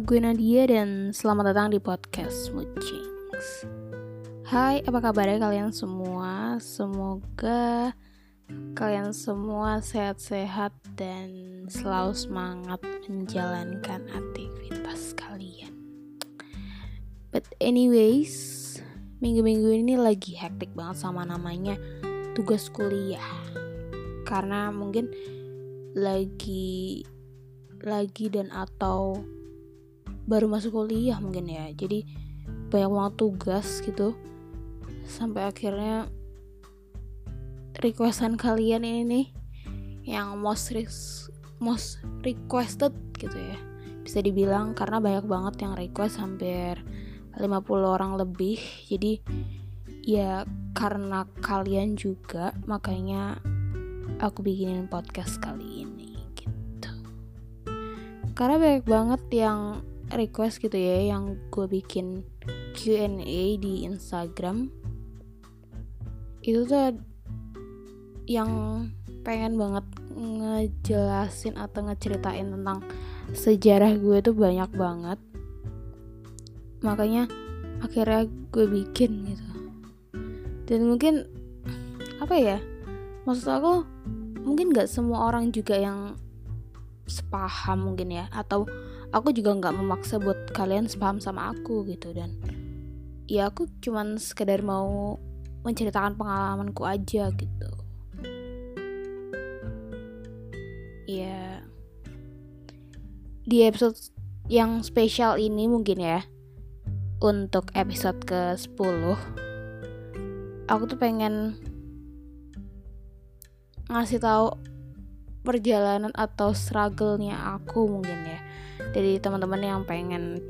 gue Nadia dan selamat datang di podcast Mucings Hai, apa kabarnya kalian semua? Semoga kalian semua sehat-sehat dan selalu semangat menjalankan aktivitas kalian. But anyways, minggu-minggu ini lagi hektik banget sama namanya tugas kuliah. Karena mungkin lagi lagi dan atau baru masuk kuliah mungkin ya. Jadi banyak banget tugas gitu. Sampai akhirnya requestan kalian ini nih yang most most requested gitu ya. Bisa dibilang karena banyak banget yang request hampir 50 orang lebih. Jadi ya karena kalian juga makanya aku bikinin podcast kali ini karena banyak banget yang request gitu ya yang gue bikin Q&A di Instagram. Itu tuh yang pengen banget ngejelasin atau ngeceritain tentang sejarah gue tuh banyak banget. Makanya akhirnya gue bikin gitu. Dan mungkin apa ya maksud aku mungkin gak semua orang juga yang sepaham mungkin ya atau aku juga nggak memaksa buat kalian sepaham sama aku gitu dan ya aku cuman sekedar mau menceritakan pengalamanku aja gitu. Ya. Di episode yang spesial ini mungkin ya untuk episode ke 10 aku tuh pengen ngasih tahu perjalanan atau struggle-nya aku mungkin ya dari teman-teman yang pengen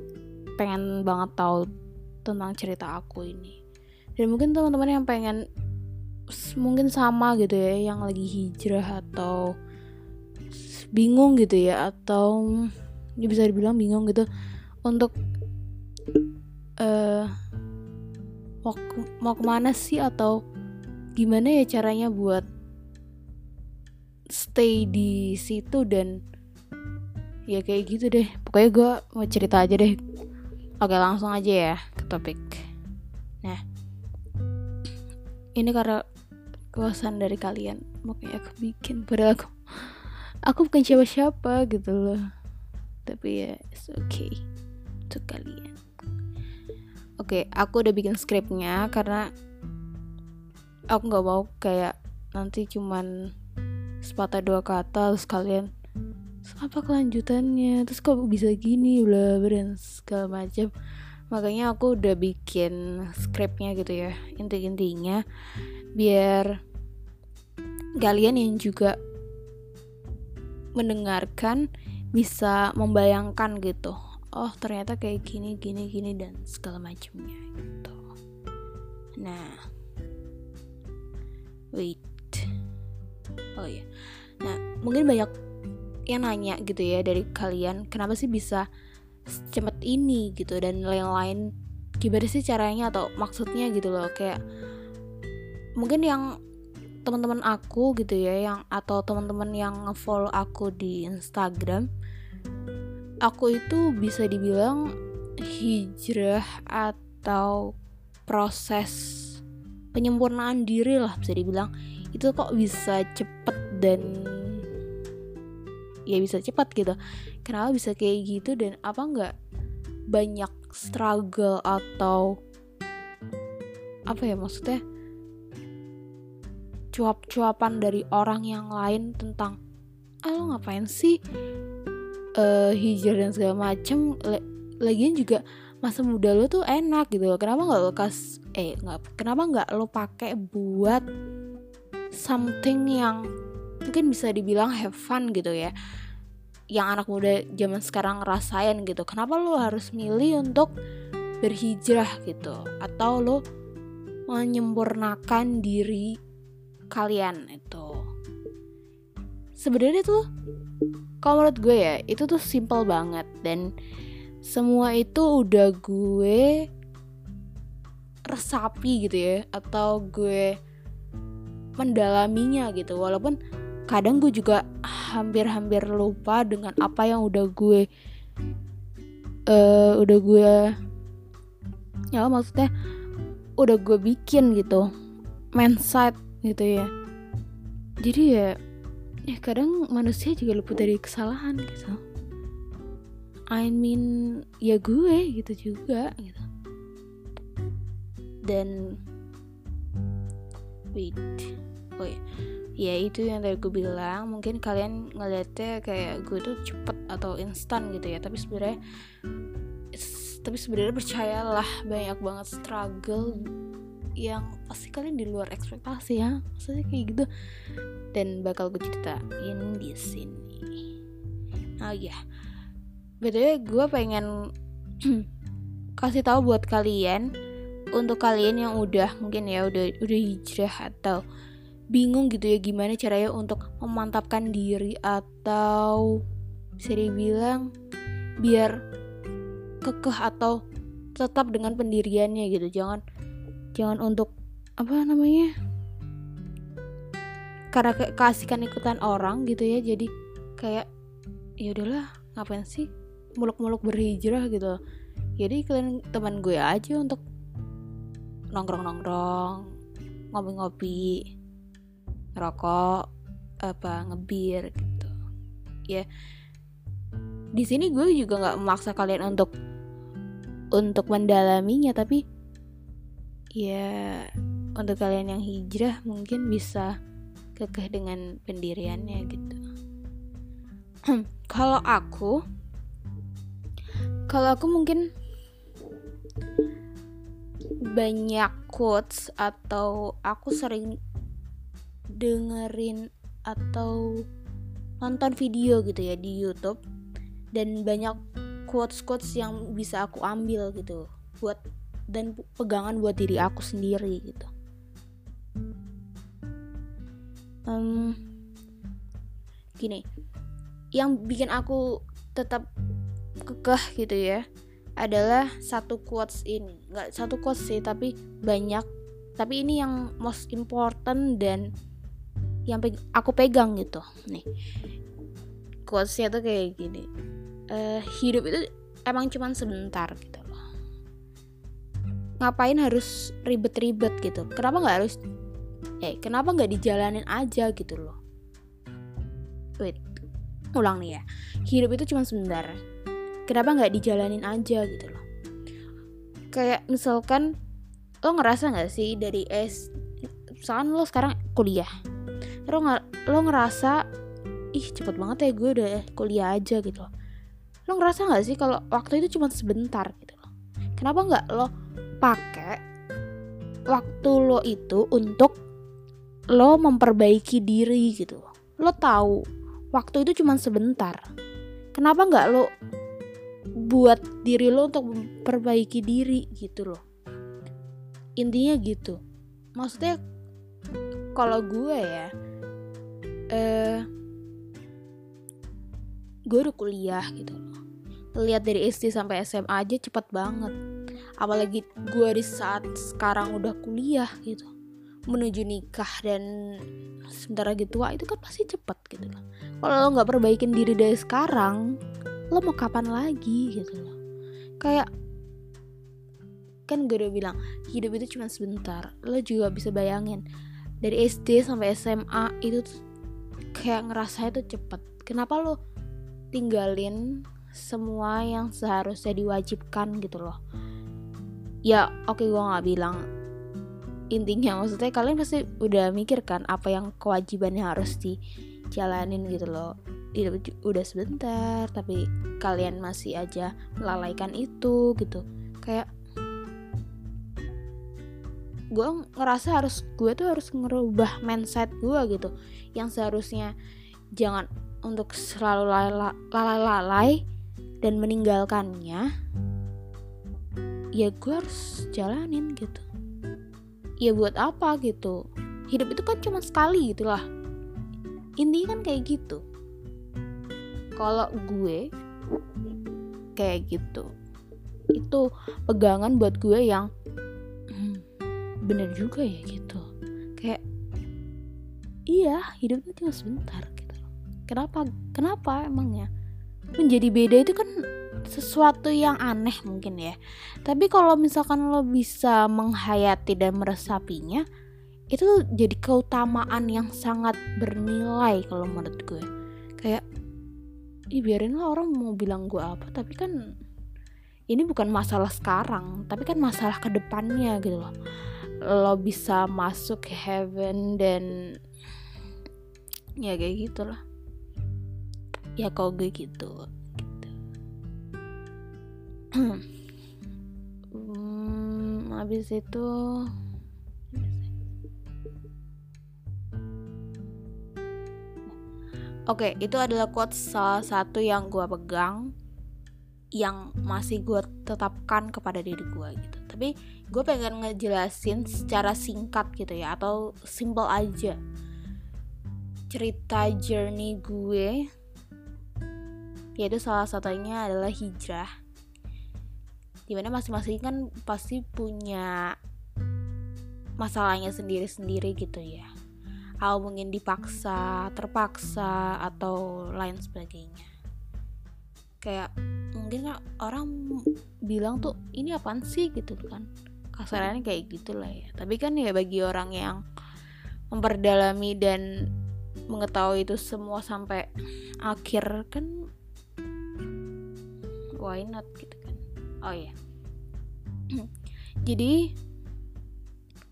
pengen banget tahu tentang cerita aku ini. Dan mungkin teman-teman yang pengen mungkin sama gitu ya yang lagi hijrah atau bingung gitu ya atau ya bisa dibilang bingung gitu untuk uh, mau mau ke mana sih atau gimana ya caranya buat stay di situ dan ya kayak gitu deh. Pokoknya gue mau cerita aja deh. Oke langsung aja ya ke topik. Nah ini karena kewasan dari kalian. Makanya aku bikin padahal aku aku bukan siapa-siapa gitu loh. Tapi ya it's okay. Untuk kalian. Oke aku udah bikin skripnya karena aku nggak mau kayak nanti cuman sepatah dua kata terus kalian apa kelanjutannya? Terus kok bisa gini bla bla segala macam makanya aku udah bikin skripnya gitu ya inti-intinya. Biar kalian yang juga mendengarkan bisa membayangkan gitu. Oh ternyata kayak gini gini gini dan segala macamnya gitu. Nah. Wait. Oh iya. Nah mungkin banyak yang nanya gitu ya dari kalian kenapa sih bisa cepet ini gitu dan lain-lain gimana sih caranya atau maksudnya gitu loh kayak mungkin yang teman-teman aku gitu ya yang atau teman-teman yang follow aku di Instagram aku itu bisa dibilang hijrah atau proses penyempurnaan diri lah bisa dibilang. Itu kok bisa cepet dan ya bisa cepat gitu. Kenapa bisa kayak gitu dan apa nggak banyak struggle atau apa ya maksudnya? Cuap-cuapan dari orang yang lain tentang ah lo ngapain sih? Uh, hijau dan segala macem. Lagian juga masa muda lo tuh enak gitu kenapa nggak lo kas eh nggak kenapa nggak lo pakai buat something yang mungkin bisa dibilang have fun gitu ya yang anak muda zaman sekarang ngerasain gitu. Kenapa lo harus milih untuk berhijrah gitu? Atau lo menyempurnakan diri kalian itu? Sebenarnya tuh kalau menurut gue ya itu tuh simple banget. Dan semua itu udah gue resapi gitu ya atau gue mendalaminya gitu. Walaupun kadang gue juga hampir-hampir lupa dengan apa yang udah gue uh, udah gue ya maksudnya udah gue bikin gitu mindset gitu ya. Jadi ya ya kadang manusia juga luput dari kesalahan gitu. I mean ya gue gitu juga gitu. Dan wait oh ya ya itu yang tadi gue bilang mungkin kalian ngeliatnya kayak gue tuh cepet atau instan gitu ya. Tapi sebenarnya tapi sebenarnya percayalah banyak banget struggle yang pasti kalian di luar ekspektasi ya. Maksudnya kayak gitu. Dan bakal gue ceritain di sini. Oh ya btw gue pengen kasih tahu buat kalian untuk kalian yang udah mungkin ya udah udah hijrah atau bingung gitu ya gimana caranya untuk memantapkan diri atau bisa dibilang biar kekeh atau tetap dengan pendiriannya gitu. Jangan jangan untuk apa namanya karena ke kasihkan ikutan orang gitu ya. Jadi kayak ya udahlah ngapain sih muluk-muluk berhijrah gitu. Jadi kalian teman gue aja untuk nongkrong-nongkrong ngopi-ngopi rokok apa ngebir gitu. Ya di sini gue juga nggak memaksa kalian untuk untuk mendalaminya tapi ya untuk kalian yang hijrah mungkin bisa kekeh dengan pendiriannya gitu. Kalau aku kalau aku mungkin banyak quotes atau aku sering dengerin atau nonton video gitu ya di YouTube. Dan banyak quotes-quotes yang bisa aku ambil gitu buat dan pegangan buat diri aku sendiri gitu. Um, gini, yang bikin aku tetap kekeh gitu ya adalah satu quotes ini. Nggak satu quotes sih tapi banyak. Tapi ini yang most important dan yang pe aku pegang gitu. Nih. Quotesnya tuh kayak gini. Uh, hidup itu emang cuman sebentar gitu loh. Ngapain harus ribet-ribet gitu? Kenapa nggak harus eh kenapa nggak dijalanin aja gitu loh? Wait ulang nih ya. Hidup itu cuma sebentar. Kenapa nggak dijalanin aja gitu loh? Kayak misalkan lo ngerasa nggak sih dari S misalkan lo sekarang kuliah lo nggak lo ngerasa ih cepet banget ya gue udah kuliah aja gitu. Loh lo ngerasa nggak sih kalau waktu itu cuma sebentar gitu loh? Kenapa nggak lo pakai waktu lo itu untuk lo memperbaiki diri gitu lo tahu waktu itu cuma sebentar. Kenapa nggak lo buat diri lo untuk memperbaiki diri gitu loh? Intinya gitu. Maksudnya kalau gue ya eh gue udah kuliah gitu. Lihat dari SD sampai SMA aja cepet banget. Apalagi gue di saat sekarang udah kuliah gitu. Menuju nikah dan sebentar lagi tua itu kan pasti cepet gitu loh kalau lo nggak perbaikin diri dari sekarang lo mau kapan lagi gitu loh kayak kan gue udah bilang hidup itu cuma sebentar. Lo juga bisa bayangin dari SD sampai SMA itu tuh kayak ngerasa itu cepet. Kenapa lo tinggalin semua yang seharusnya diwajibkan gitu loh? Ya oke okay, gue nggak bilang intinya. Maksudnya kalian pasti udah mikir kan apa yang kewajibannya harus dijalanin gitu loh. Hidup udah sebentar tapi kalian masih aja melalaikan itu gitu. Kayak gue ngerasa harus gue tuh harus ngerubah mindset gue gitu yang seharusnya jangan untuk selalu lalai-lalai dan meninggalkannya ya gue harus jalanin gitu. Ya buat apa gitu? Hidup itu kan cuma sekali gitulah. Intinya kan kayak gitu. Kalau gue kayak gitu itu pegangan buat gue yang hmm, bener juga ya gitu. Kayak iya hidupnya cuma sebentar gitu kenapa kenapa emangnya? Menjadi beda itu kan sesuatu yang aneh mungkin ya. Tapi kalau misalkan lo bisa menghayati dan meresapinya itu jadi keutamaan yang sangat bernilai kalau menurut gue. Kayak Ih, biarin lah orang mau bilang gue apa tapi kan ini bukan masalah sekarang tapi kan masalah ke depannya gitu loh. Lo bisa masuk heaven dan ya kayak gitulah. Ya kalau gue gitu gitu. Hmm, habis itu Oke, itu adalah quote salah satu yang gue pegang yang masih gue tetapkan kepada diri gue gitu. Tapi gue pengen ngejelasin secara singkat gitu ya atau simple aja cerita journey gue yaitu salah satunya adalah hijrah di mana masing-masing kan pasti punya masalahnya sendiri-sendiri gitu ya atau mungkin dipaksa, terpaksa atau lain sebagainya. Kayak mungkin orang bilang tuh ini apaan sih gitu kan. Kasarannya kayak gitulah ya. Tapi kan ya bagi orang yang memperdalami dan mengetahui itu semua sampai akhir kan? Why not gitu kan. Oh ya. Jadi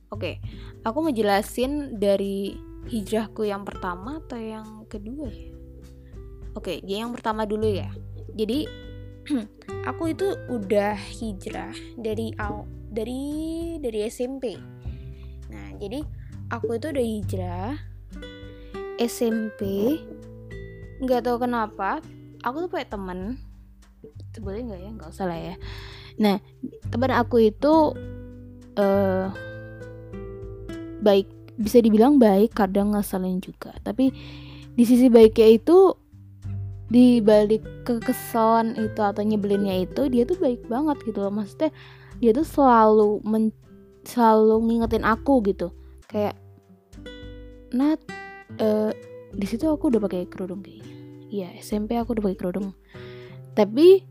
oke, okay, aku mau jelasin dari hijrahku yang pertama atau yang kedua ya? Oke jadi yang pertama dulu ya. Jadi aku itu udah hijrah dari dari dari SMP nah jadi aku itu udah hijrah SMP nggak tahu kenapa aku tuh punya temen. Boleh nggak ya? Nggak usah lah ya. Nah teman aku itu uh, baik bisa dibilang baik kadang ngeselin juga. Tapi di sisi baiknya itu di balik kekesalan itu atau nyebelinnya itu dia tuh baik banget gitu loh. Maksudnya dia tuh selalu men selalu ngingetin aku gitu. Kayak Nat uh, di situ aku udah pakai kerudung kayaknya. Iya SMP aku udah pakai kerudung. Tapi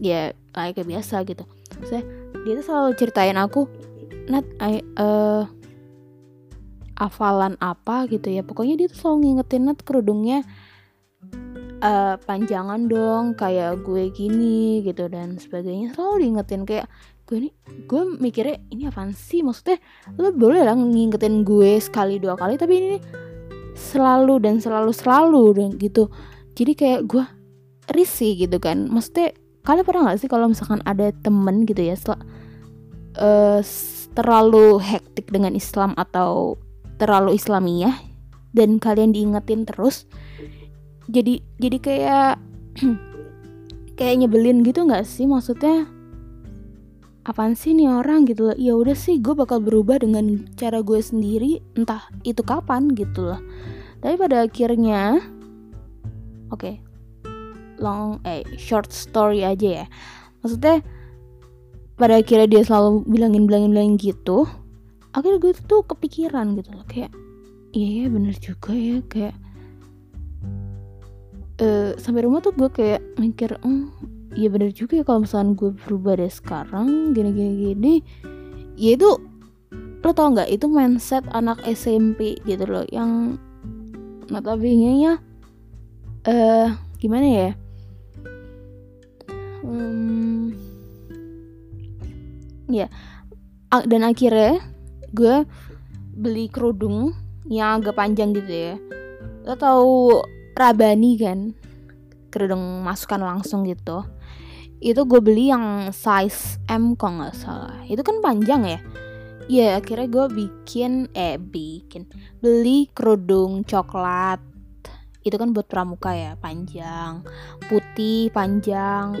ya kayak biasa gitu. Saya dia tuh selalu ceritain aku Nat I, uh, hafalan apa gitu ya. Pokoknya dia tuh selalu ngingetin Nat kerudungnya uh, panjangan dong kayak gue gini gitu dan sebagainya. Selalu diingetin kayak gue nih gue mikirnya ini apa sih? Maksudnya lo boleh lah ngingetin gue sekali dua kali tapi ini selalu dan selalu selalu dan gitu. Jadi kayak gue risih gitu kan. Maksudnya kalian pernah nggak sih kalau misalkan ada temen gitu ya uh, terlalu hektik dengan Islam atau terlalu Islamiyah dan kalian diingetin terus jadi jadi kayak kayak nyebelin gitu nggak sih? Maksudnya apaan sih nih orang? Gitu loh. Ya udah sih gue bakal berubah dengan cara gue sendiri. Entah itu kapan gitu loh. Tapi pada akhirnya oke okay, long eh short story aja ya. Maksudnya pada akhirnya dia selalu bilangin bilangin bilangin gitu. Akhirnya gue tuh kepikiran gitu loh kayak iya ya bener juga ya kayak uh, sampai rumah tuh gue kayak mikir oh iya bener juga ya kalau misalnya gue berubah dari sekarang gini gini gini ya itu lo tau nggak? Itu mindset anak SMP gitu loh yang notabene nya eh uh, gimana ya? Hmm, ya dan akhirnya gue beli kerudung yang agak panjang gitu ya. Lo tau rabani kan? Kerudung masukan langsung gitu itu gue beli yang size M kok nggak salah. Itu kan panjang ya? Iya akhirnya gue bikin eh bikin. Beli kerudung coklat. Itu kan buat pramuka ya panjang. Putih panjang.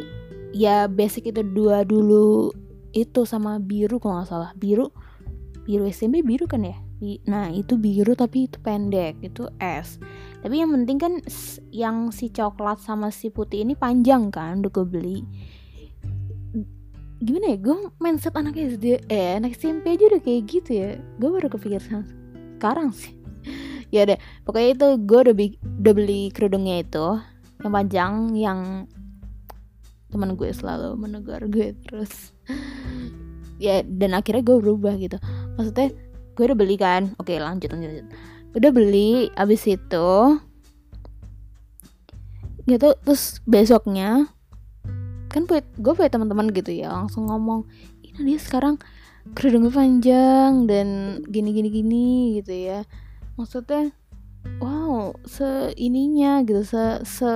Ya basic itu dua dulu itu sama biru kalau nggak salah. Biru biru SMP biru kan ya? Nah itu biru tapi itu pendek. Itu S tapi yang penting kan yang si coklat sama si putih ini panjang kan udah gue beli. Gimana ya gue mindset anak SD eh anak SMP aja udah kayak gitu ya. Gue baru kepikir sekarang sih. Ya deh pokoknya itu gue udah, udah beli kerudungnya itu yang panjang yang teman gue selalu menegur gue terus. Ya dan akhirnya gue berubah gitu. Maksudnya gue udah beli kan? Oke lanjut lanjut, lanjut. Udah beli abis itu gitu terus besoknya kan gue punya teman-teman gitu ya langsung ngomong ini dia sekarang kerudungnya panjang dan gini gini gini gitu ya. Maksudnya wow se ininya gitu se se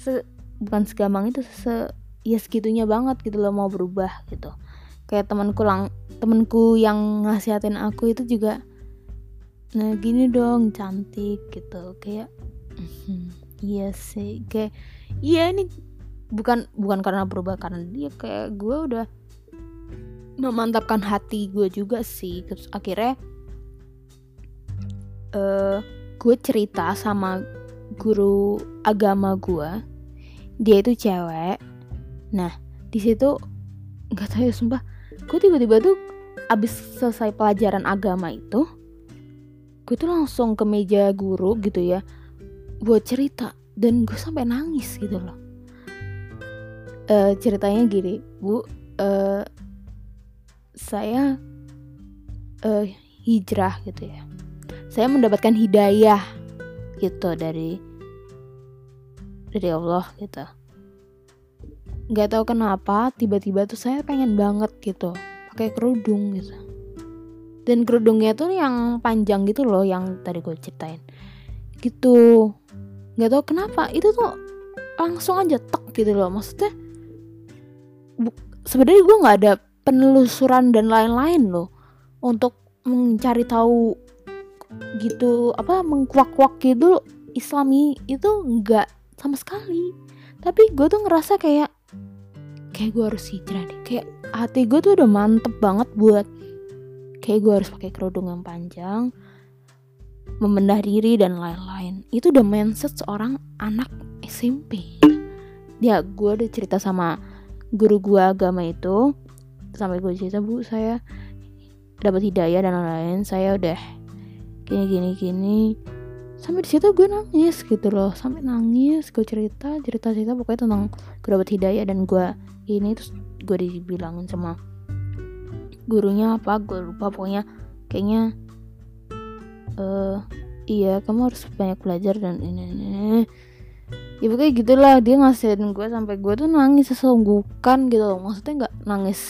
se bukan segampang itu se ya segitunya banget gitu loh mau berubah gitu. Kayak temanku lang temanku yang ngasihatin aku itu juga nah gini dong cantik gitu. Kayak iya sih. Kayak iya ini bukan bukan karena berubah karena dia kayak gue udah memantapkan hati gue juga sih. Terus akhirnya uh, gue cerita sama guru agama gue dia itu cewek. Nah di situ nggak tahu ya sumpah gue tiba-tiba tuh abis selesai pelajaran agama itu gue tuh langsung ke meja guru gitu ya buat cerita dan gue sampai nangis gitu loh. Uh, ceritanya gini bu uh, saya uh, hijrah gitu ya. Saya mendapatkan hidayah gitu dari dari Allah gitu. Nggak tahu kenapa tiba-tiba tuh saya pengen banget gitu pakai kerudung gitu dan kerudungnya tuh yang panjang gitu loh yang tadi gue ceritain. Gitu. Nggak tahu kenapa itu tuh langsung aja tek gitu loh. Maksudnya sebenarnya gue nggak ada penelusuran dan lain-lain loh untuk mencari tahu gitu apa mengkuak-kuak gitu islami itu enggak sama sekali. Tapi gue tuh ngerasa kayak kayak gue harus hijrah deh. Kayak hati gue tuh udah mantep banget buat kayak gue harus pakai kerudung yang panjang membendah diri dan lain-lain. Itu udah mindset seorang anak SMP ya gue udah cerita sama guru gue agama itu sampai gue cerita bu saya dapat hidayah dan lain-lain saya udah gini gini gini. Sampai di situ gue nangis gitu loh sampai nangis gue cerita cerita cerita pokoknya tentang gue dapat hidayah dan gue ini terus gue dibilangin sama gurunya apa gue lupa pokoknya kayaknya uh, iya kamu harus banyak belajar dan ini, ini ya pokoknya gitulah dia ngasihin gue sampai gue tuh nangis sesungguhkan gitu loh maksudnya nggak nangis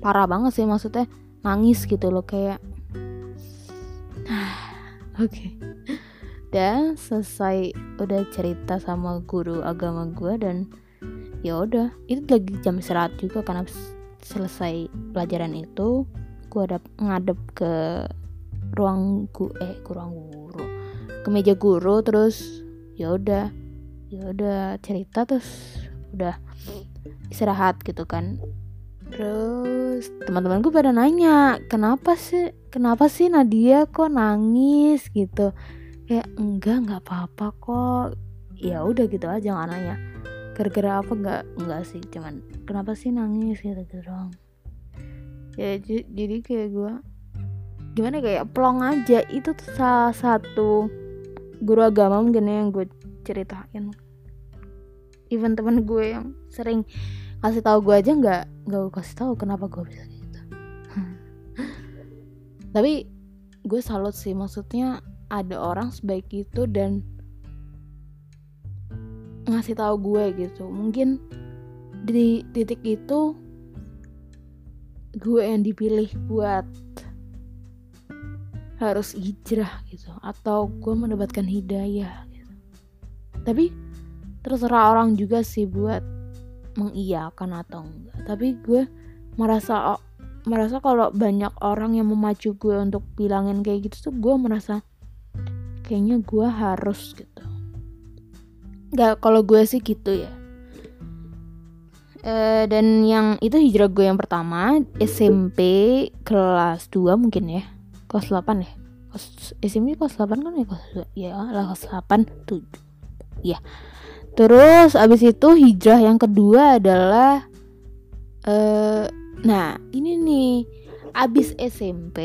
parah banget sih maksudnya nangis gitu loh kayak oke okay. dan selesai udah cerita sama guru agama gue dan ya udah itu lagi jam istirahat juga karena selesai pelajaran itu gue ada ngadep ke ruang gu eh ke ruang guru ke meja guru terus ya udah ya udah cerita terus udah istirahat gitu kan. Terus teman-teman gue pada nanya kenapa sih kenapa sih Nadia kok nangis? gitu. Kayak enggak nggak apa-apa kok. Ya udah gitu aja nggak nanya gara-gara apa? Nggak nggak sih. Cuman kenapa sih nangis gitu doang? Ya jadi kayak gue gimana kayak plong aja. Itu tuh salah satu guru agama mungkin ya yang gue ceritain. Even temen gue yang sering kasih tahu gue aja nggak nggak gue kasih tahu kenapa gue bisa gitu. Tapi gue salut sih. Maksudnya ada orang sebaik itu dan ngasih tahu gue gitu. Mungkin di titik itu gue yang dipilih buat harus hijrah gitu. Atau gue mendapatkan hidayah gitu. Tapi terserah orang juga sih buat mengiyakan atau enggak. Tapi gue merasa merasa kalau banyak orang yang memacu gue untuk bilangin kayak gitu tuh gue merasa kayaknya gue harus gitu nggak kalau gue sih gitu ya. E, dan yang itu hijrah gue yang pertama SMP kelas 2 mungkin ya. Kelas 8 ya. Kelas SMP kelas 8 kan ya? Kelas ya lah kelas 8 tuh ya terus abis itu hijrah yang kedua adalah uh, nah ini nih. Abis SMP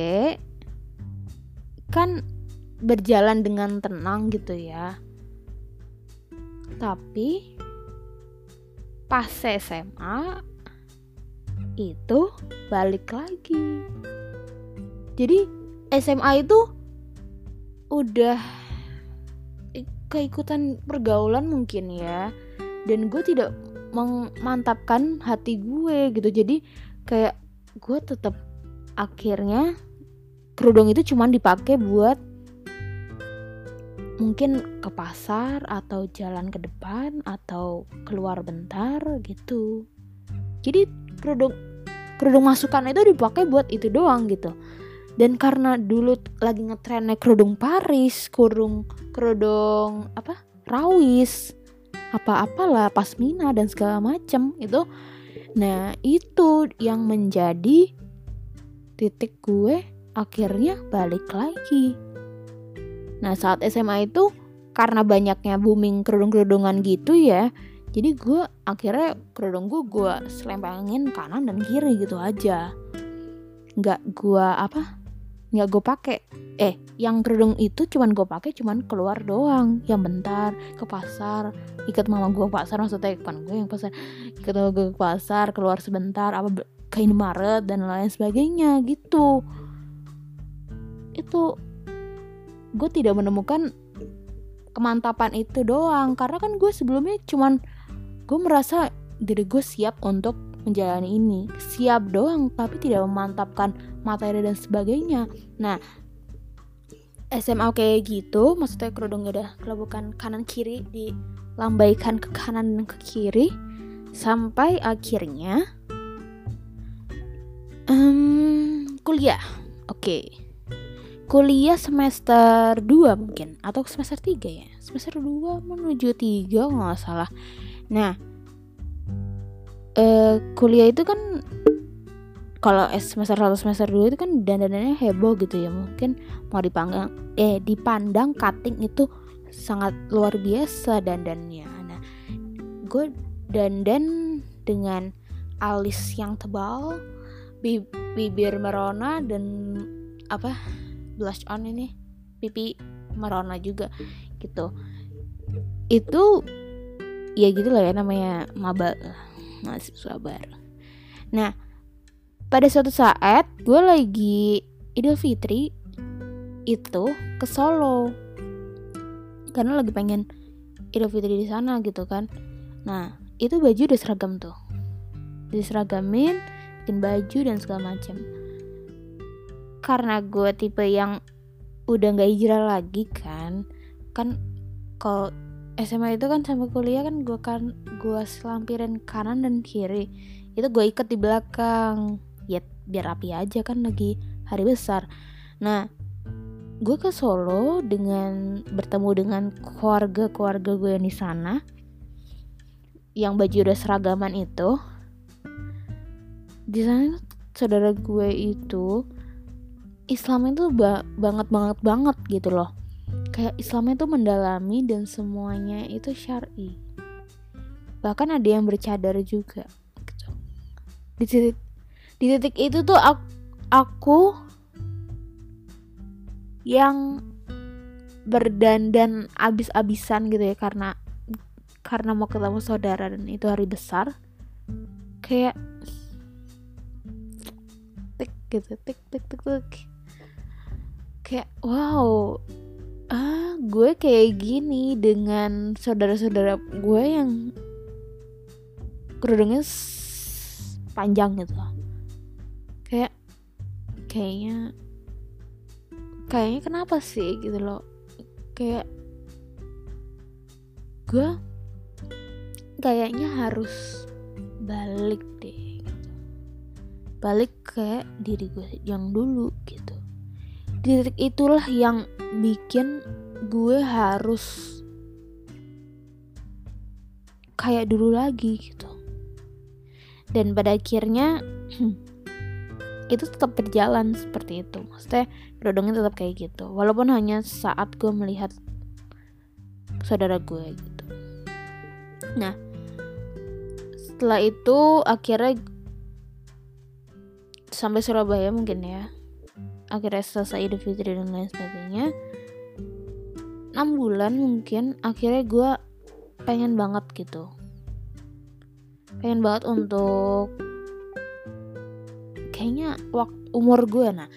kan berjalan dengan tenang gitu ya tapi pas SMA itu balik lagi. Jadi SMA itu udah keikutan pergaulan mungkin ya. Dan gue tidak memantapkan hati gue gitu. Jadi kayak gue tetap akhirnya kerudung itu cuman dipakai buat mungkin ke pasar atau jalan ke depan atau keluar bentar gitu. Jadi kerudung kerudung masukan itu dipakai buat itu doang gitu. Dan karena dulu lagi ngetrennya kerudung Paris kerudung kerudung apa rawis apa-apalah pasmina dan segala macem itu. Nah itu yang menjadi titik gue akhirnya balik lagi nah saat SMA itu karena banyaknya booming kerudung-kerudungan gitu ya jadi gue akhirnya kerudung gue gue selempangin kanan dan kiri gitu aja. Nggak gue apa nggak gue pakai. Eh yang kerudung itu cuman gue pakai cuman keluar doang yang bentar ke pasar ikut mama gue ke pasar maksudnya kan gue yang pasar ikut mama gue ke pasar keluar sebentar apa ke Indomaret dan lain sebagainya gitu. Itu gue tidak menemukan kemantapan itu doang. Karena kan gue sebelumnya cuman gue merasa diri gue siap untuk menjalani ini. Siap doang tapi tidak memantapkan materi dan sebagainya. Nah SMA kayak gitu maksudnya kerudung udah kelebukan kanan kiri dilambaikan ke kanan dan ke kiri sampai akhirnya um, kuliah. Oke. okay. Kuliah semester 2 mungkin atau semester 3 ya? Semester 2 menuju 3 nggak salah. Nah uh, kuliah itu kan kalau semester 1 semester 2 itu kan dandanannya heboh gitu ya. Mungkin mau dipandang eh dipandang cutting itu sangat luar biasa dandannya. Nah gue dandan dengan alis yang tebal bibir merona dan apa blush on ini pipi merona juga gitu. Itu ya gitu lah ya namanya maba masih sabar. Nah pada suatu saat gue lagi Idul Fitri itu ke Solo. Karena lagi pengen Idul Fitri di sana gitu kan. Nah itu baju udah seragam tuh. Diseragamin bikin baju dan segala macam karena gue tipe yang udah nggak hijrah lagi kan kan kalau SMA itu kan sampai kuliah kan gue kan gue selampirin kanan dan kiri itu gue ikat di belakang. Ya biar rapi aja kan lagi hari besar. Nah gue ke Solo dengan bertemu dengan keluarga-keluarga gue yang di sana yang baju udah seragaman itu. Di sana saudara gue itu Islam itu ba banget banget banget gitu loh. Kayak Islamnya tuh mendalami dan semuanya itu syari. Bahkan ada yang bercadar juga gitu. di titik di titik itu tuh aku, aku yang berdandan abis-abisan gitu ya karena karena mau ketemu saudara dan itu hari besar. Kayak tik gitu tik tik tik tik kayak wow ah gue kayak gini dengan saudara-saudara gue yang kerudungnya panjang gitu kayak kayaknya kayaknya kenapa sih? Gitu loh. Kayak gue kayaknya harus balik deh gitu. balik ke diri gue yang dulu gitu di titik itulah yang bikin gue harus kayak dulu lagi gitu. Dan pada akhirnya itu tetap berjalan seperti itu. Maksudnya kerudungnya tetap kayak gitu. Walaupun hanya saat gue melihat saudara gue gitu. Nah setelah itu akhirnya sampai Surabaya mungkin ya akhirnya selesai Idul Fitri dan lain sebagainya. 6 bulan mungkin akhirnya gue pengen banget gitu. Pengen banget untuk kayaknya waktu umur gue nah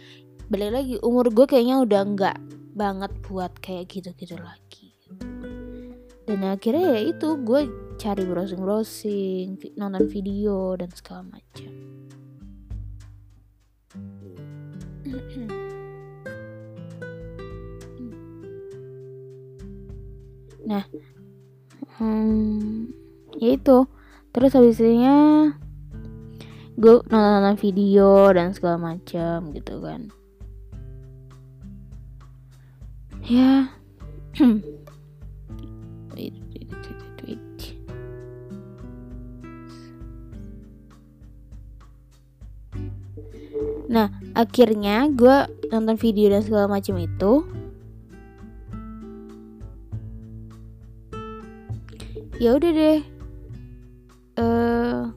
balik lagi umur gue kayaknya udah nggak banget buat kayak gitu-gitu lagi. Dan akhirnya ya itu gue cari browsing browsing nonton video dan segala macam nah hmm, ya itu. Terus habisnya gue nonton nonton video dan segala macam gitu kan. Ya Nah, akhirnya gue nonton video dan segala macam itu. Ya udah deh. Uh,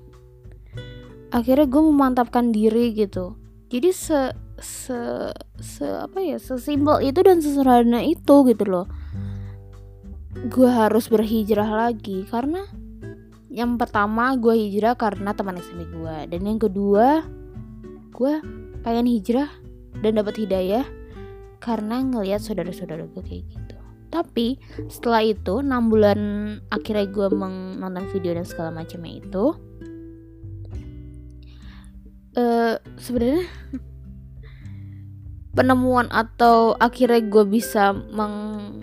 akhirnya gue memantapkan diri gitu. Jadi se se se apa ya sesimpel itu dan sesederhana itu gitu loh gue harus berhijrah lagi karena yang pertama gue hijrah karena teman SMP gue dan yang kedua gue pengen hijrah dan dapat hidayah karena ngelihat saudara-saudara gue kayak gitu. Tapi setelah itu 6 bulan akhirnya gue menonton video dan segala macamnya itu uh, sebenarnya penemuan atau akhirnya gue bisa meng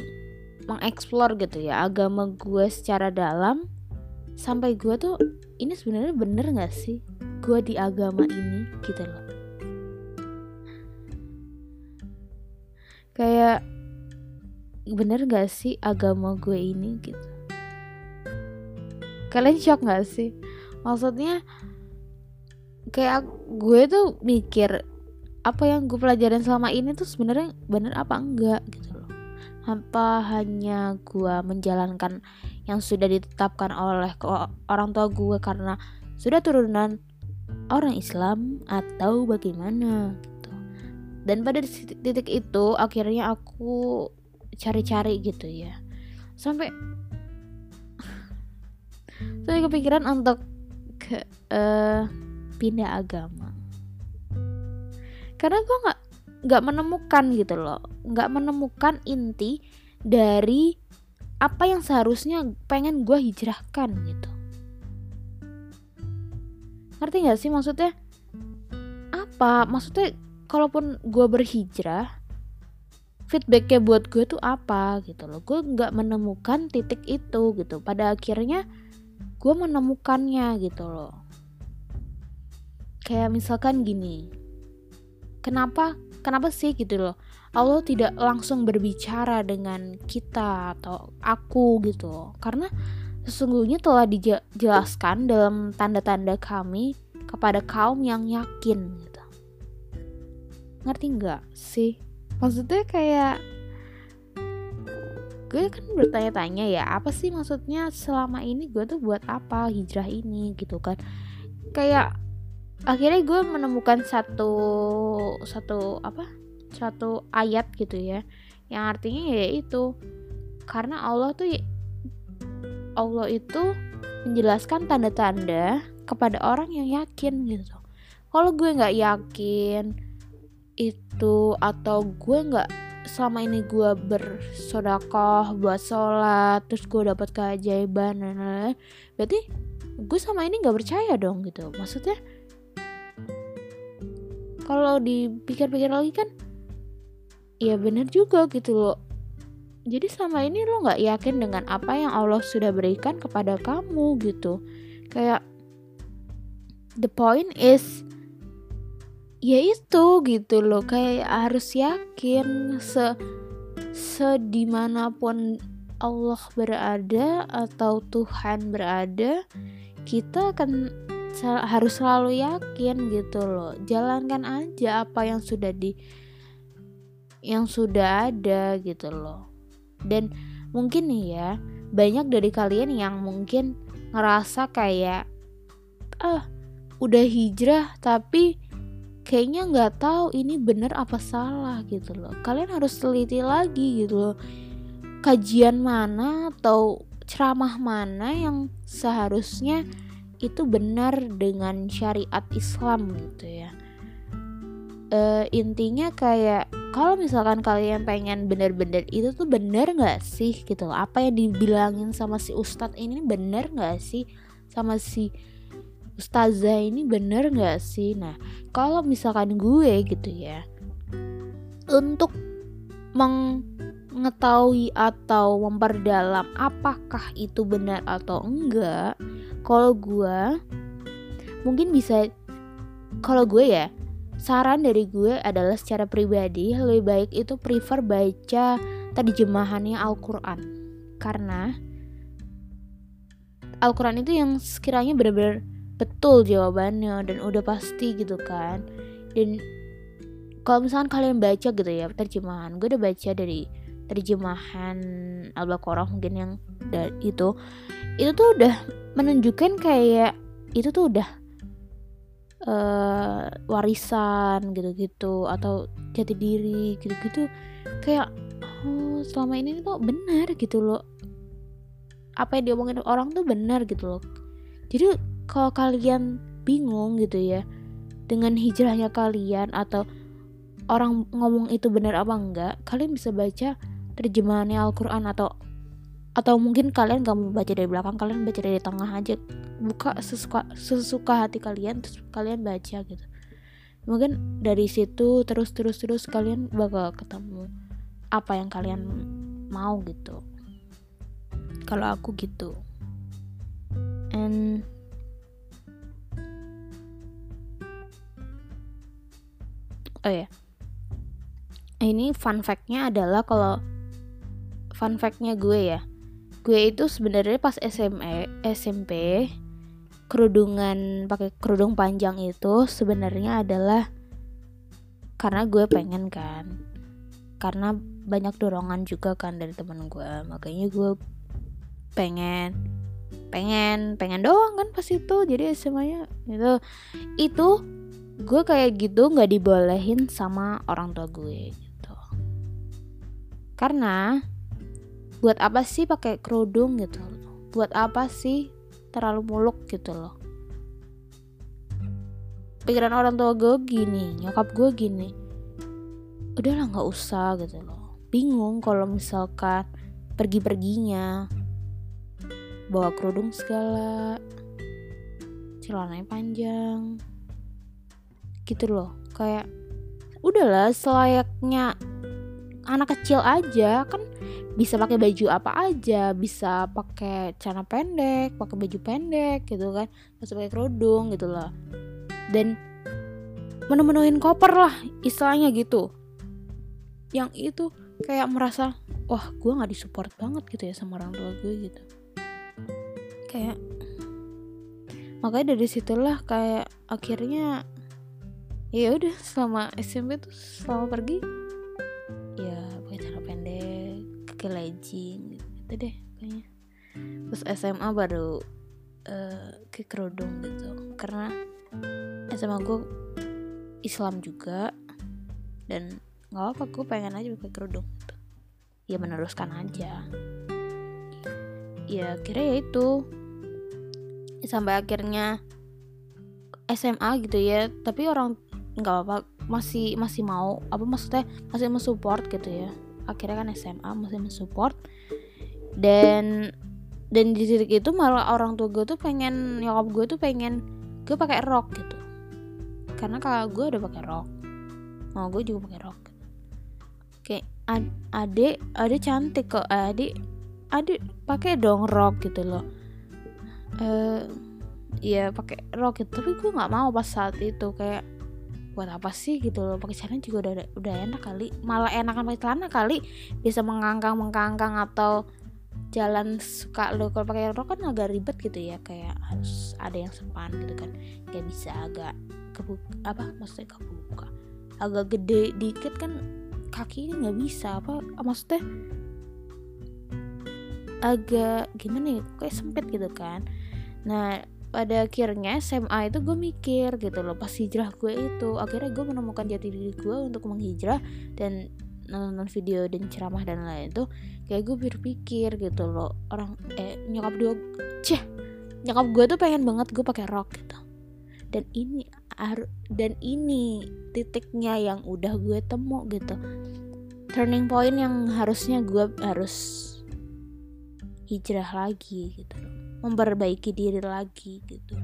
mengeksplor gitu ya agama gue secara dalam sampai gue tuh ini sebenarnya bener gak sih? Gue di agama ini gitu loh kayak bener gak sih agama gue ini gitu? Kalian shock gak sih? Maksudnya kayak gue tuh mikir apa yang gue pelajarin selama ini tuh sebenarnya bener apa enggak gitu loh. Apa hanya gue menjalankan yang sudah ditetapkan oleh orang tua gue karena sudah turunan orang Islam atau bagaimana dan pada titik itu akhirnya aku cari-cari gitu ya. Sampai saya kepikiran untuk ke uh, pindah agama. Karena gue nggak nggak menemukan gitu loh. Nggak menemukan inti dari apa yang seharusnya pengen gue hijrahkan gitu. Ngerti nggak sih maksudnya? Apa? Maksudnya kalaupun gue berhijrah feedbacknya buat gue tuh apa gitu loh. Gue nggak menemukan titik itu gitu. Pada akhirnya gue menemukannya gitu loh. Kayak misalkan gini kenapa kenapa sih gitu loh? Allah tidak langsung berbicara dengan kita atau aku gitu loh. karena sesungguhnya telah dijelaskan dalam tanda-tanda kami kepada kaum yang yakin gitu ngerti nggak sih? Maksudnya kayak gue kan bertanya-tanya ya apa sih maksudnya selama ini gue tuh buat apa hijrah ini gitu kan. Kayak akhirnya gue menemukan satu satu apa satu ayat gitu ya yang artinya ya itu karena Allah tuh Allah itu menjelaskan tanda-tanda kepada orang yang yakin gitu. Kalau gue nggak yakin itu atau gue nggak selama ini gue bersodakoh buat sholat terus gue dapat keajaiban dan lain-lain berarti gue sama ini nggak percaya dong gitu. Maksudnya kalau dipikir-pikir lagi kan ya bener juga gitu loh. Jadi selama ini lo nggak yakin dengan apa yang Allah sudah berikan kepada kamu gitu. Kayak the point is ya itu gitu loh kayak harus yakin se sedimanapun Allah berada atau Tuhan berada kita akan harus selalu yakin gitu loh. Jalankan aja apa yang sudah di yang sudah ada gitu loh. Dan mungkin nih ya banyak dari kalian yang mungkin ngerasa kayak ah udah hijrah tapi kayaknya nggak tahu ini bener apa salah gitu loh. Kalian harus teliti lagi gitu loh. Kajian mana atau ceramah mana yang seharusnya itu benar dengan syariat Islam gitu ya. Uh, intinya kayak kalau misalkan kalian pengen bener-bener itu tuh bener nggak sih gitu loh? Apa yang dibilangin sama si ustadz ini bener nggak sih? Sama si ustazah ini bener nggak sih? Nah kalau misalkan gue gitu ya untuk mengetahui atau memperdalam apakah itu benar atau enggak kalau gue mungkin bisa kalau gue ya saran dari gue adalah secara pribadi lebih baik itu prefer baca terjemahannya Al-Quran. Karena Al-Quran itu yang sekiranya benar-benar betul jawabannya dan udah pasti gitu kan. Dan kalau misalkan kalian baca gitu ya terjemahan gue udah baca dari terjemahan Al-Baqarah mungkin yang itu itu tuh udah menunjukkan kayak itu tuh udah uh, warisan gitu-gitu atau jati diri gitu-gitu. Kayak oh selama ini tuh benar gitu loh. Apa yang diomongin orang tuh benar gitu loh. Jadi kalau kalian bingung gitu ya dengan hijrahnya kalian atau orang ngomong itu benar apa enggak kalian bisa baca terjemahannya Al-Quran atau atau mungkin kalian gak mau baca dari belakang kalian baca dari tengah aja. Buka sesuka sesuka hati kalian terus kalian baca gitu. Mungkin dari situ terus terus terus kalian bakal ketemu apa yang kalian mau gitu. Kalau aku gitu. And oh ya ini fun factnya adalah kalau fun factnya gue ya. Gue itu sebenarnya pas SMA SMP kerudungan pakai kerudung panjang itu sebenarnya adalah karena gue pengen kan. Karena banyak dorongan juga kan dari temen gue. Makanya gue pengen pengen pengen doang kan pas itu. Jadi semuanya itu itu gue kayak gitu nggak dibolehin sama orang tua gue gitu. Karena buat apa sih pakai kerudung gitu? Buat apa sih terlalu muluk gitu loh? Pikiran orang tua gue gini nyokap gue gini udahlah nggak usah gitu loh. Bingung kalau misalkan pergi-perginya bawa kerudung segala celananya panjang gitu loh. Kayak udahlah selayaknya anak kecil aja kan bisa pakai baju apa aja bisa pakai celana pendek pakai baju pendek gitu kan. Bisa pakai kerudung gitu loh. Dan menu-menuin koper lah istilahnya gitu. Yang itu kayak merasa wah gue nggak disupport banget gitu ya sama orang tua gue gitu. Kayak makanya dari situlah kayak akhirnya ya udah selama SMP tuh selama pergi pakai legging gitu deh kayaknya. Terus SMA baru uh, ke kerudung gitu. Karena SMA gue Islam juga dan nggak apa gue pengen aja pakai kerudung gitu. ya meneruskan aja. Ya kira ya itu. Sampai akhirnya SMA gitu ya. Tapi orang nggak apa masih masih mau apa maksudnya masih mau support gitu ya. Akhirnya kan SMA masih mensupport. Dan dan di titik itu malah orang tua gue tuh pengen nyokap gue tuh pengen gue pakai rok gitu. Karena kalau gue udah pakai rok. Mau gue juga pakai rok. Ad adik adik cantik kok. Adik adik pakai dong rok gitu loh. Eh uh, ya pakai rok gitu. Tapi gue nggak mau pas saat itu. Kayak buat apa sih gitu loh. Pakai celana juga udah udah enak kali. Malah enakan pakai celana kali. Bisa mengangkang mengangkang atau jalan suka lo. Kalau pakai rok kan agak ribet gitu ya. Kayak harus ada yang sepan gitu kan. Kayak bisa agak kebuka apa maksudnya kebuka. Agak gede dikit kan kaki ini nggak bisa. Apa maksudnya agak gimana ya? Kayak sempit gitu kan. Nah pada akhirnya SMA itu gue mikir gitu loh pas hijrah gue itu. Akhirnya gue menemukan jati diri gue untuk menghijrah dan nonton video dan ceramah dan lain itu kayak gue berpikir gitu loh orang eh nyokap dua ceh nyokap gue tuh pengen banget gue pakai rok gitu. Dan ini dan ini titiknya yang udah gue temu gitu. Turning point yang harusnya gue harus hijrah lagi gitu memperbaiki diri lagi gitu.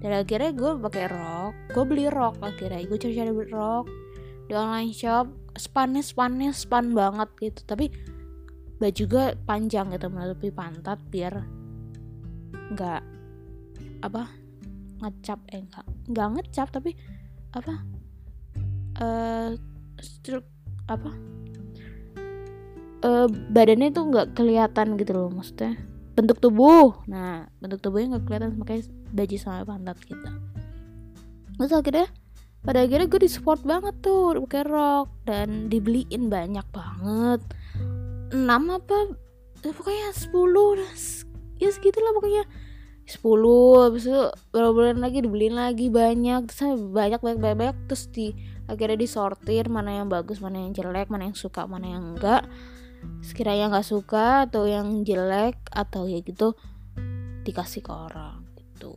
Dan akhirnya gue pakai rok gue beli rok akhirnya. Gue cari-cari rok di online shop spannya spannya span banget gitu. Tapi baju juga panjang gitu menutupi pantat biar nggak apa ngecap eh enggak enggak ngecap tapi apa eh uh, struk apa uh, badannya tuh nggak kelihatan gitu loh maksudnya bentuk tubuh. Nah bentuk tubuhnya nggak kelihatan makanya baju sama pantat kita terus akhirnya pada akhirnya gue disupport banget tuh pakai rok. Dan dibeliin banyak banget. Enam apa ya pokoknya sepuluh ya segitulah pokoknya. 10 habis itu beberapa bulan lagi dibeliin lagi banyak. Terus banyak banyak banyak, banyak. Terus di akhirnya disortir mana yang bagus mana yang jelek mana yang suka mana yang enggak sekiranya nggak suka atau yang jelek atau ya gitu dikasih ke orang gitu.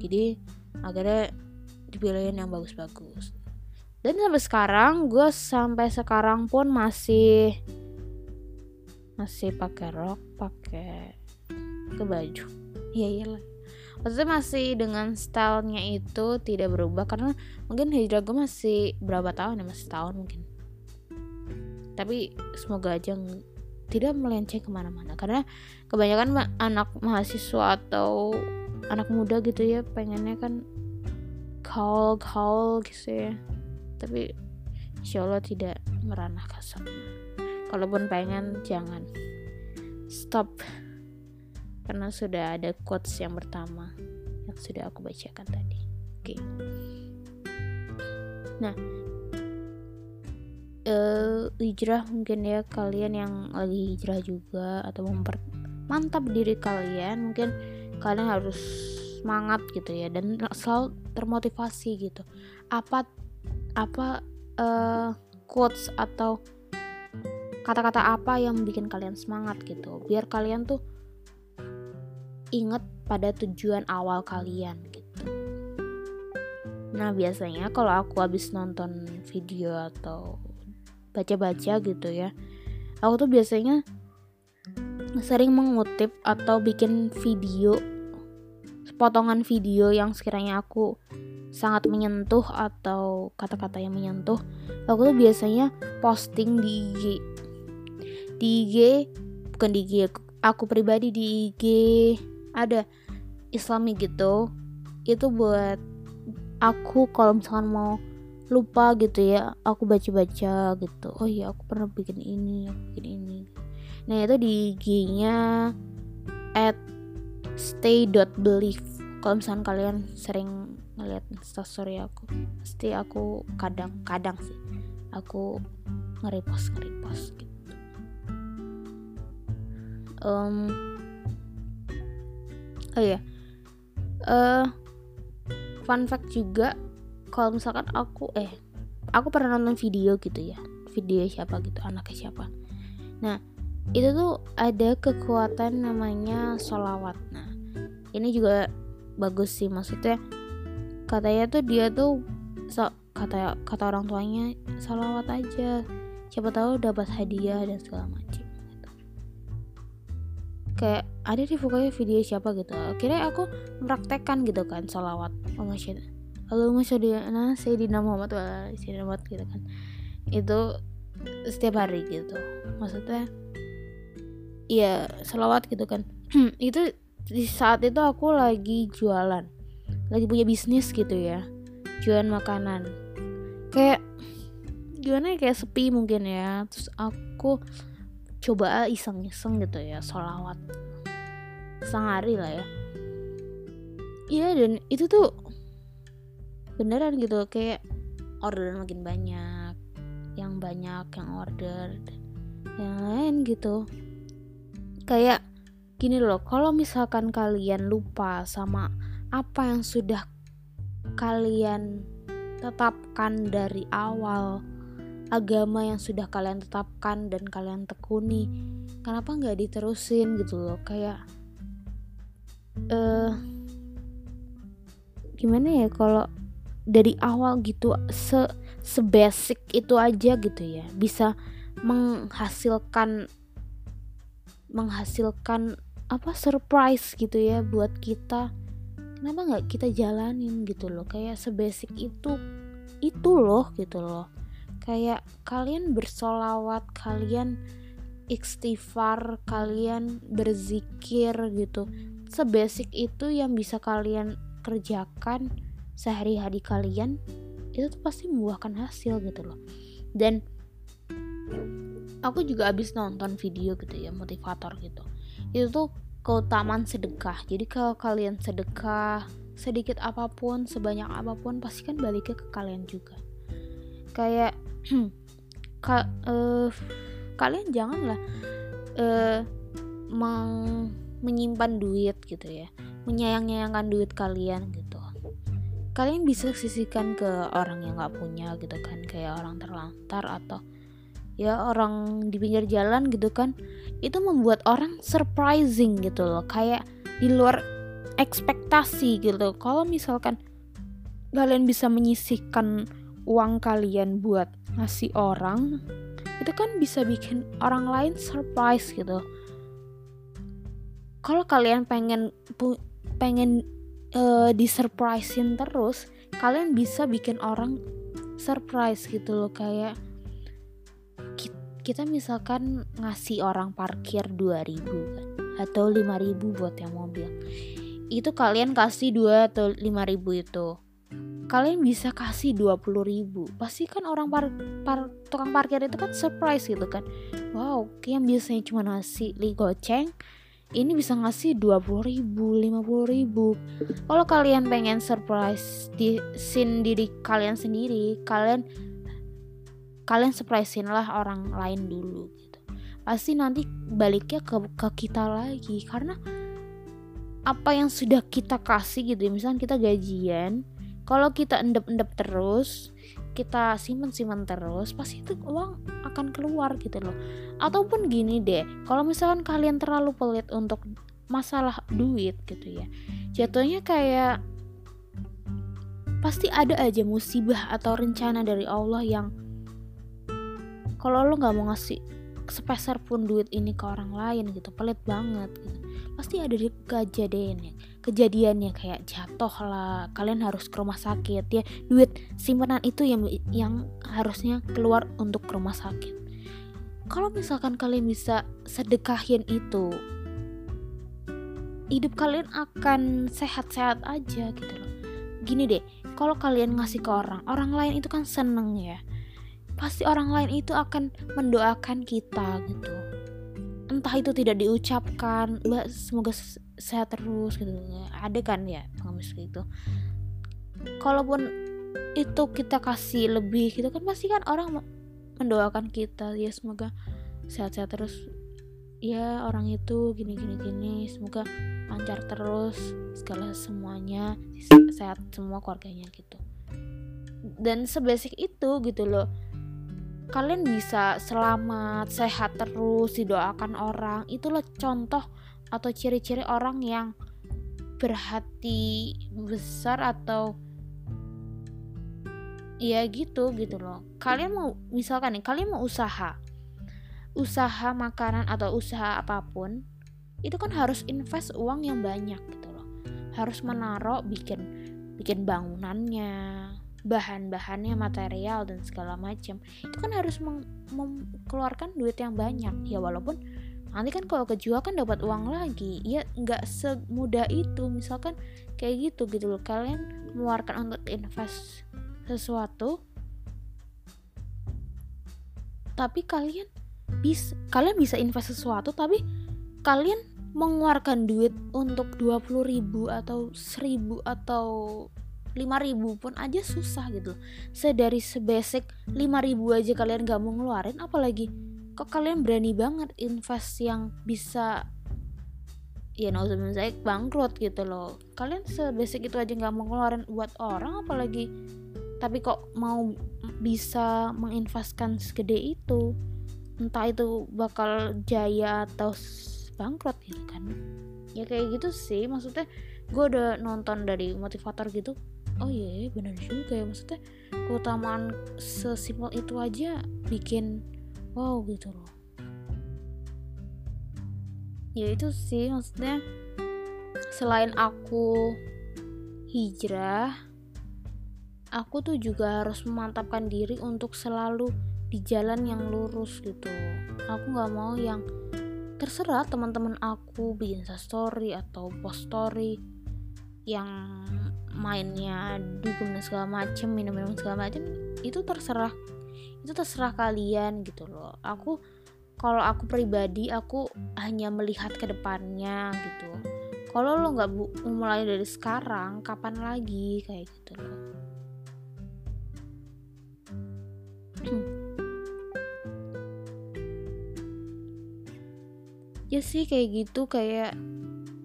Jadi akhirnya dipilihin yang bagus-bagus. Dan sampai sekarang gue sampai sekarang pun masih masih pakai rok pakai ke baju. Iya iyalah. Maksudnya masih dengan stylenya itu tidak berubah karena mungkin hijrah gue masih berapa tahun ya masih tahun mungkin tapi semoga aja tidak melenceng ke mana-mana karena kebanyakan ma anak mahasiswa atau anak muda gitu ya pengennya kan call call gitu ya tapi insya Allah tidak meranah ke kalaupun pengen jangan stop karena sudah ada quotes yang pertama yang sudah aku bacakan tadi. Oke. Okay. Nah, uh, hijrah mungkin ya kalian yang lagi hijrah juga atau mempermantap diri kalian, mungkin kalian harus semangat gitu ya dan selalu termotivasi gitu. Apa apa uh, quotes atau kata-kata apa yang bikin kalian semangat gitu biar kalian tuh inget pada tujuan awal kalian gitu. Nah biasanya kalau aku habis nonton video atau baca-baca gitu ya, aku tuh biasanya sering mengutip atau bikin video potongan video yang sekiranya aku sangat menyentuh atau kata-kata yang menyentuh aku tuh biasanya posting di IG di IG bukan di IG aku pribadi di IG ada islami gitu. Itu buat aku kalau misalkan mau lupa gitu ya aku baca-baca gitu. Oh iya aku pernah bikin ini aku bikin ini. Nah itu di IG-nya at stay.believe kalau misalkan kalian sering ngeliat instastory aku pasti aku kadang-kadang sih aku nge-repost nge-repost gitu. Um, oh ya uh, fun fact juga kalau misalkan aku eh aku pernah nonton video gitu ya. Video siapa gitu anaknya siapa. Nah itu tuh ada kekuatan namanya solawat nah ini juga bagus sih maksudnya. Katanya tuh dia tuh so, kata kata orang tuanya solawat aja. Siapa tahu dapat hadiah dan segala macam. Kayak ada di pokoknya video siapa gitu. Akhirnya aku mempraktekkan gitu kan salawat Allahumma syahid Allahumma syahidina Sayyidina Muhammad wa Sayyidina Muhammad gitu kan. Itu setiap hari gitu. Maksudnya iya salawat gitu kan. Itu di saat itu aku lagi jualan. Lagi punya bisnis gitu ya. Jualan makanan. Kayak gimana ya kayak sepi mungkin ya. Terus aku coba iseng-iseng gitu ya solawat sehari lah ya. Iya dan itu tuh beneran gitu kayak order makin banyak yang banyak yang order yang lain gitu. Kayak gini loh kalau misalkan kalian lupa sama apa yang sudah kalian tetapkan dari awal agama yang sudah kalian tetapkan dan kalian tekuni kenapa nggak diterusin gitu loh? Kayak eh uh, gimana ya kalau dari awal gitu se sebasic itu aja gitu ya. Bisa menghasilkan menghasilkan apa surprise gitu ya buat kita. Kenapa nggak kita jalanin gitu loh? Kayak sebasic itu itu loh gitu loh. Kayak kalian bersolawat kalian istighfar kalian berzikir gitu. Sebasic itu yang bisa kalian kerjakan sehari-hari kalian itu tuh pasti membuahkan hasil gitu loh. Dan aku juga habis nonton video gitu ya motivator gitu. Itu tuh keutamaan sedekah. Jadi kalau kalian sedekah sedikit apa pun sebanyak apa pun pasti kan baliknya ke kalian juga. Kayak ka, uh, kalian janganlah uh, meng menyimpan duit gitu ya. Menyayang-nyayangkan duit kalian gitu kalian bisa sisihkan ke orang yang nggak punya gitu kan kayak orang terlantar atau ya orang di pinggir jalan gitu kan itu membuat orang surprising gitu loh kayak di luar ekspektasi gitu. Kalau misalkan kalian bisa menyisihkan uang kalian buat ngasih orang itu kan bisa bikin orang lain surprise gitu. Kalau kalian pengen pengen uh, disurprisein terus kalian bisa bikin orang surprise gitu loh kayak kita misalkan ngasih orang parkir 2000 kan atau 5000 buat yang mobil. Itu kalian kasih 2 atau 5000 itu. Kalian bisa kasih 20 ribu. Pasti kan orang par, par, tukang parkir itu kan surprise gitu kan. Wow yang biasanya cuma ngasih li goceng ini bisa ngasih 20 ribu 50 ribu. Kalau kalian pengen surprise di scene diri kalian sendiri kalian kalian surprisein lah orang lain dulu gitu. Pasti nanti baliknya ke, ke kita lagi karena apa yang sudah kita kasih gitu ya misalnya kita gajian kalau kita endep-endep terus kita simpen-simpen terus pasti itu uang akan keluar gitu loh. Ataupun gini deh kalau misalkan kalian terlalu pelit untuk masalah duit gitu ya jatuhnya kayak pasti ada aja musibah atau rencana dari Allah yang kalau lo nggak mau ngasih sepeser pun duit ini ke orang lain gitu pelit banget gitu pasti ada di kejadiannya kejadiannya kayak jatuh lah kalian harus ke rumah sakit ya. Duit simpanan itu yang yang harusnya keluar untuk ke rumah sakit. Kalau misalkan kalian bisa sedekahin itu hidup kalian akan sehat-sehat aja gitu loh. Gini deh kalau kalian ngasih ke orang orang lain itu kan seneng ya. Pasti orang lain itu akan mendoakan kita gitu entah itu tidak diucapkan semoga sehat terus gitu. Ada kan ya pengemis gitu. Kalaupun itu kita kasih lebih gitu kan pasti kan orang mendoakan kita ya semoga sehat-sehat terus. Ya orang itu gini gini gini semoga lancar terus segala semuanya sehat semua keluarganya gitu. Dan sebasic itu gitu loh kalian bisa selamat, sehat terus, didoakan orang. Itulah contoh atau ciri-ciri orang yang berhati besar atau ya gitu gitu loh. Kalian mau misalkan nih, kalian mau usaha. Usaha makanan atau usaha apa pun, itu kan harus invest uang yang banyak gitu loh. Harus menaruh bikin bikin bangunannya, bahan-bahannya material dan segala macam itu kan harus mengeluarkan duit yang banyak. Ya walaupun nanti kan kalau kejual kan dapat uang lagi. Ya nggak semudah itu. Misalkan kayak gitu gitu loh. Kalian mengeluarkan untuk invest sesuatu tapi kalian bisa kalian bisa invest sesuatu tapi kalian mengeluarkan duit untuk 20 ribu atau 1000 atau 5000 pun aja susah gitu. Sedari sebasic 5000 aja kalian gak mau ngeluarin apalagi kok kalian berani banget invest yang bisa ya no saya bangkrut gitu loh. Kalian sebasic itu aja nggak mau ngeluarin buat orang apalagi tapi kok mau bisa menginvestkan segede itu? Entah itu bakal jaya atau bangkrut gitu kan. Ya kayak gitu sih maksudnya gue udah nonton dari motivator gitu oh iya, iya benar juga ya. Maksudnya keutamaan sesimpel itu aja bikin wow gitu loh. Ya itu sih maksudnya selain aku hijrah aku tuh juga harus memantapkan diri untuk selalu di jalan yang lurus gitu. Aku nggak mau yang terserah teman-teman aku bikin story atau post story yang mainnya dugem dan segala macem minum-minum segala macem itu terserah. Itu terserah kalian gitu loh. Aku kalau aku pribadi aku hanya melihat ke depannya gitu. Kalau lo nggak mulai dari sekarang kapan lagi? Kayak gitu loh. Ya sih kayak gitu kayak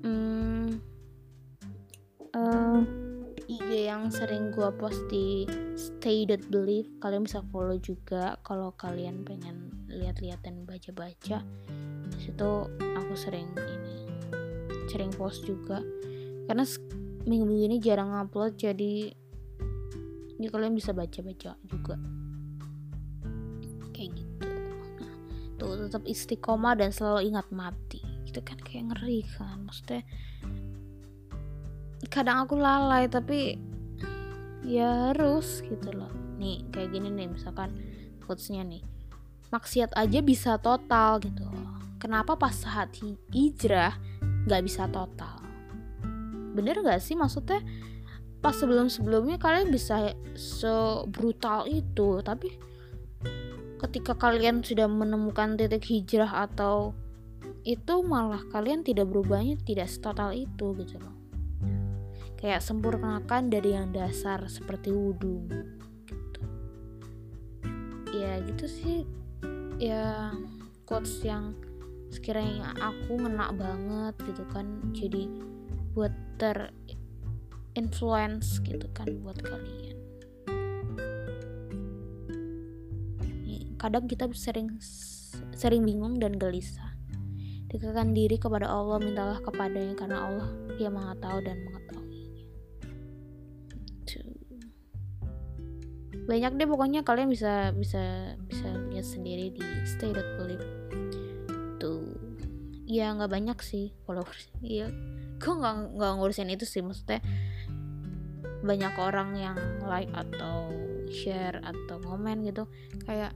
hmm, uh, IG yang sering gue post di Stay That Believe. Kalian bisa follow juga kalau kalian pengen lihat-lihat dan baca-baca situ aku sering ini sering post juga. Karena minggu ini jarang upload jadi ya kalian bisa baca-baca juga. Kayak gitu. Tuh tetap istiqomah dan selalu ingat mati. Itu kan kayak ngeri kan maksudnya kadang aku lalai tapi ya harus gitu loh. Nih kayak gini nih misalkan quotesnya nih. Maksiat aja bisa total gitu. Kenapa pas saat hijrah nggak bisa total? Bener gak sih? Maksudnya pas sebelum sebelumnya kalian bisa sebrutal itu tapi ketika kalian sudah menemukan titik hijrah atau itu malah kalian tidak berubahnya tidak setotal itu gitu loh kayak sempurnakan dari yang dasar seperti wudhu gitu. Ya gitu sih. Ya quotes yang sekiranya aku ngena banget gitu kan. Jadi buat ter influence gitu kan buat kalian. Kadang kita sering sering bingung dan gelisah. Dekatkan diri kepada Allah mintalah kepadanya karena Allah dia maha tahu dan mengetahuinya banyak deh pokoknya kalian bisa bisa bisa lihat sendiri di Stay That Believe. Tuh. Ya nggak banyak sih followers. Iya. Gue nggak nggak ngurusin itu sih maksudnya banyak orang yang like atau share atau komen gitu. Kayak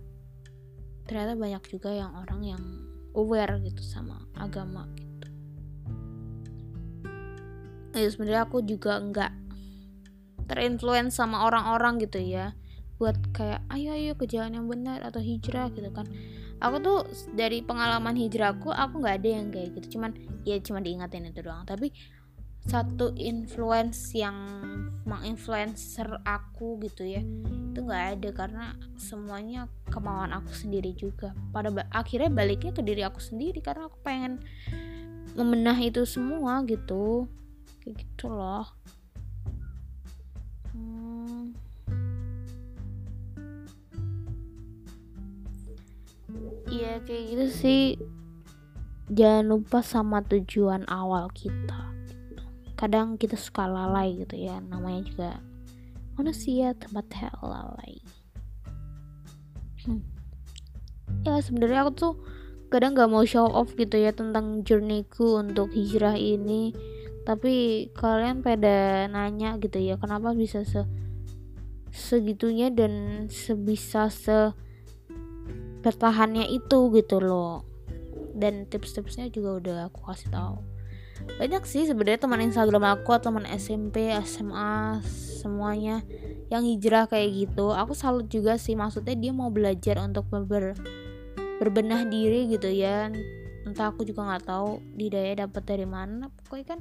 ternyata banyak juga yang orang yang aware gitu sama agama gitu. Ya sebenarnya aku juga nggak terinfluence sama orang-orang gitu ya buat kayak ayo ayo ke jalan yang benar atau hijrah gitu kan. Aku tuh dari pengalaman hijrahku aku nggak ada yang kayak gitu. Cuman ya cuma diingatin itu doang. Tapi satu influence yang menginfluencer aku gitu ya itu nggak ada. Karena semuanya kemauan aku sendiri juga. Pada ba akhirnya baliknya ke diri aku sendiri. Karena aku pengen memenah itu semua gitu. Kayak gitu loh Iya kayak gitu sih. Jangan lupa sama tujuan awal kita kadang kita suka lalai gitu ya namanya juga manusia tempat lalai. Hmm. ya sebenarnya aku tuh kadang gak mau show off gitu ya tentang journeyku untuk hijrah ini. Tapi kalian pada nanya gitu ya kenapa bisa se segitunya dan sebisa se bertahannya itu gitu loh. Dan tips-tipsnya juga udah aku kasih tahu. Banyak sih sebenarnya teman Instagram aku teman SMP SMA semuanya yang hijrah kayak gitu. Aku salut juga sih maksudnya dia mau belajar untuk ber berbenah diri gitu ya. Entah aku juga nggak tahu di daya dapat dari mana. Pokoknya kan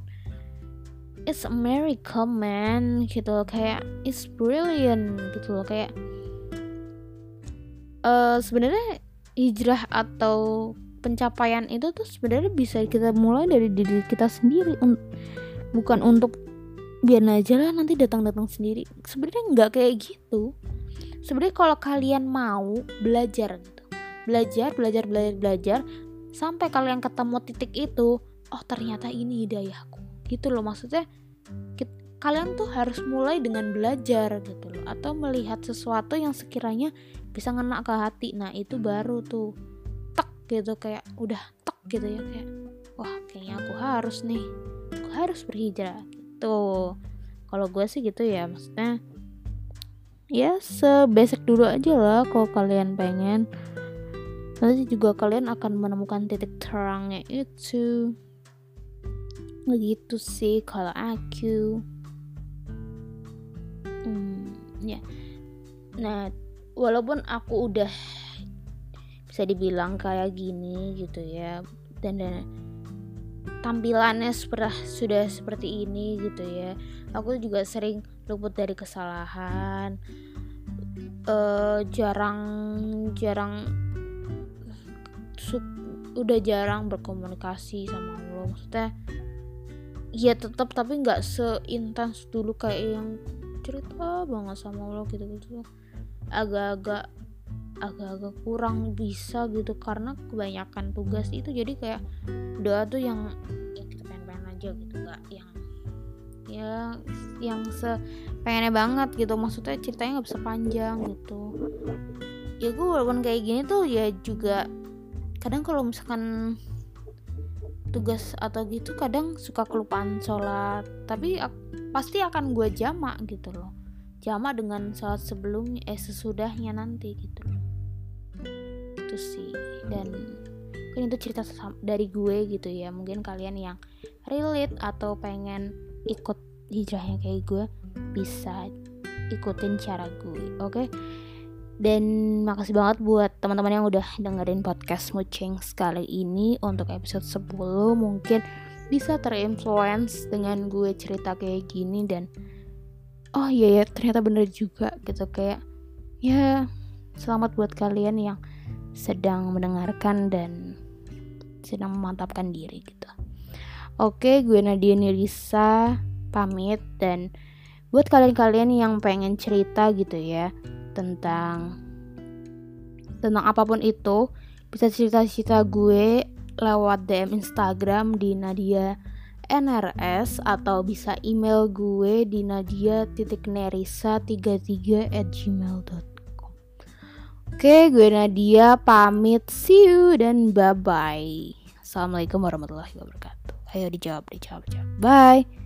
it's America man gitu loh. Kayak it's brilliant gitu loh. Kayak uh, sebenarnya hijrah atau pencapaian itu tuh sebenarnya bisa kita mulai dari diri kita sendiri bukan untuk biar aja lah nanti datang-datang sendiri. Sebenarnya nggak kayak gitu. Sebenarnya kalau kalian mau belajar gitu belajar belajar belajar belajar sampai kalian ketemu titik itu oh ternyata ini hidayahku. Gitu loh maksudnya kalian tuh harus mulai dengan belajar gitu loh atau melihat sesuatu yang sekiranya bisa ngena ke hati. Nah itu baru tuh tek gitu kayak udah tek gitu ya kayak wah kayaknya aku harus nih aku harus berhijrah. Gitu. Kalau gue sih gitu ya maksudnya ya sebasic dulu aja lah kalau kalian pengen. Nanti juga kalian akan menemukan titik terangnya itu. Begitu sih kalau aku. Hmm, ya. Nah walaupun aku udah bisa dibilang kayak gini gitu ya dan, dan tampilannya sudah sudah seperti ini gitu ya aku juga sering luput dari kesalahan uh, jarang jarang udah jarang berkomunikasi sama Allah maksudnya ya tetap tapi nggak seintens dulu kayak yang cerita banget sama Allah gitu gitu agak-agak agak-agak kurang bisa gitu karena kebanyakan tugas itu jadi kayak doa tuh yang yang kita pengen-pengen aja gitu nggak yang ya yang se pengennya banget gitu. Maksudnya ceritanya nggak bisa panjang gitu. Ya gue walaupun kayak gini tuh ya juga kadang kalau misalkan tugas atau gitu kadang suka kelupaan sholat. Tapi pasti akan gue jamak gitu loh jamak dengan sholat sebelumnya eh sesudahnya nanti gitu. Itu sih. Dan mungkin itu cerita dari gue gitu ya. Mungkin kalian yang relate atau pengen ikut hijrahnya kayak gue bisa ikutin cara gue oke? Okay? Dan makasih banget buat teman-teman yang udah dengerin podcast Mucing sekali ini untuk episode 10 mungkin bisa terinfluence dengan gue cerita kayak gini dan oh iya ya ternyata bener juga gitu kayak ya selamat buat kalian yang sedang mendengarkan dan sedang memantapkan diri gitu. Oke, gue Nadia Nirisa pamit dan buat kalian-kalian yang pengen cerita gitu ya tentang tentang apa pun itu bisa cerita-cerita gue lewat DM Instagram di Nadia NRS atau bisa email gue di nadia titik nerisa 33 at gmail.com Oke gue Nadia pamit see you dan bye bye Assalamualaikum warahmatullahi wabarakatuh. Ayo dijawab dijawab dijawab. Bye